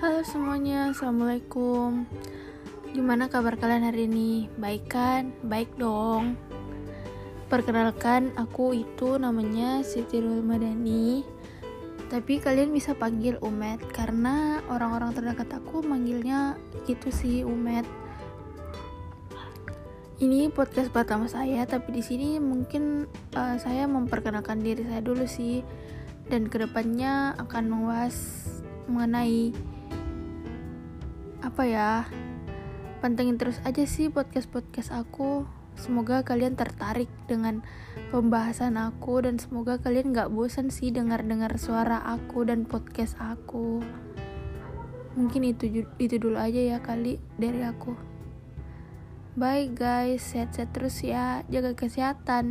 Halo semuanya, Assalamualaikum. Gimana kabar kalian hari ini? Baik kan? Baik dong. Perkenalkan, aku itu namanya Siti Rul Madani. Tapi kalian bisa panggil Umet Karena orang-orang terdekat aku manggilnya gitu sih Umet. Ini podcast pertama saya, tapi di sini mungkin uh, saya memperkenalkan diri saya dulu sih, dan ke depannya akan membahas mengenai apa ya? Pantengin terus aja sih podcast podcast aku. Semoga kalian tertarik dengan pembahasan aku dan semoga kalian nggak bosan sih dengar dengar suara aku dan podcast aku. Mungkin itu itu dulu aja ya kali dari aku. Bye guys sehat-sehat terus ya. Jaga kesehatan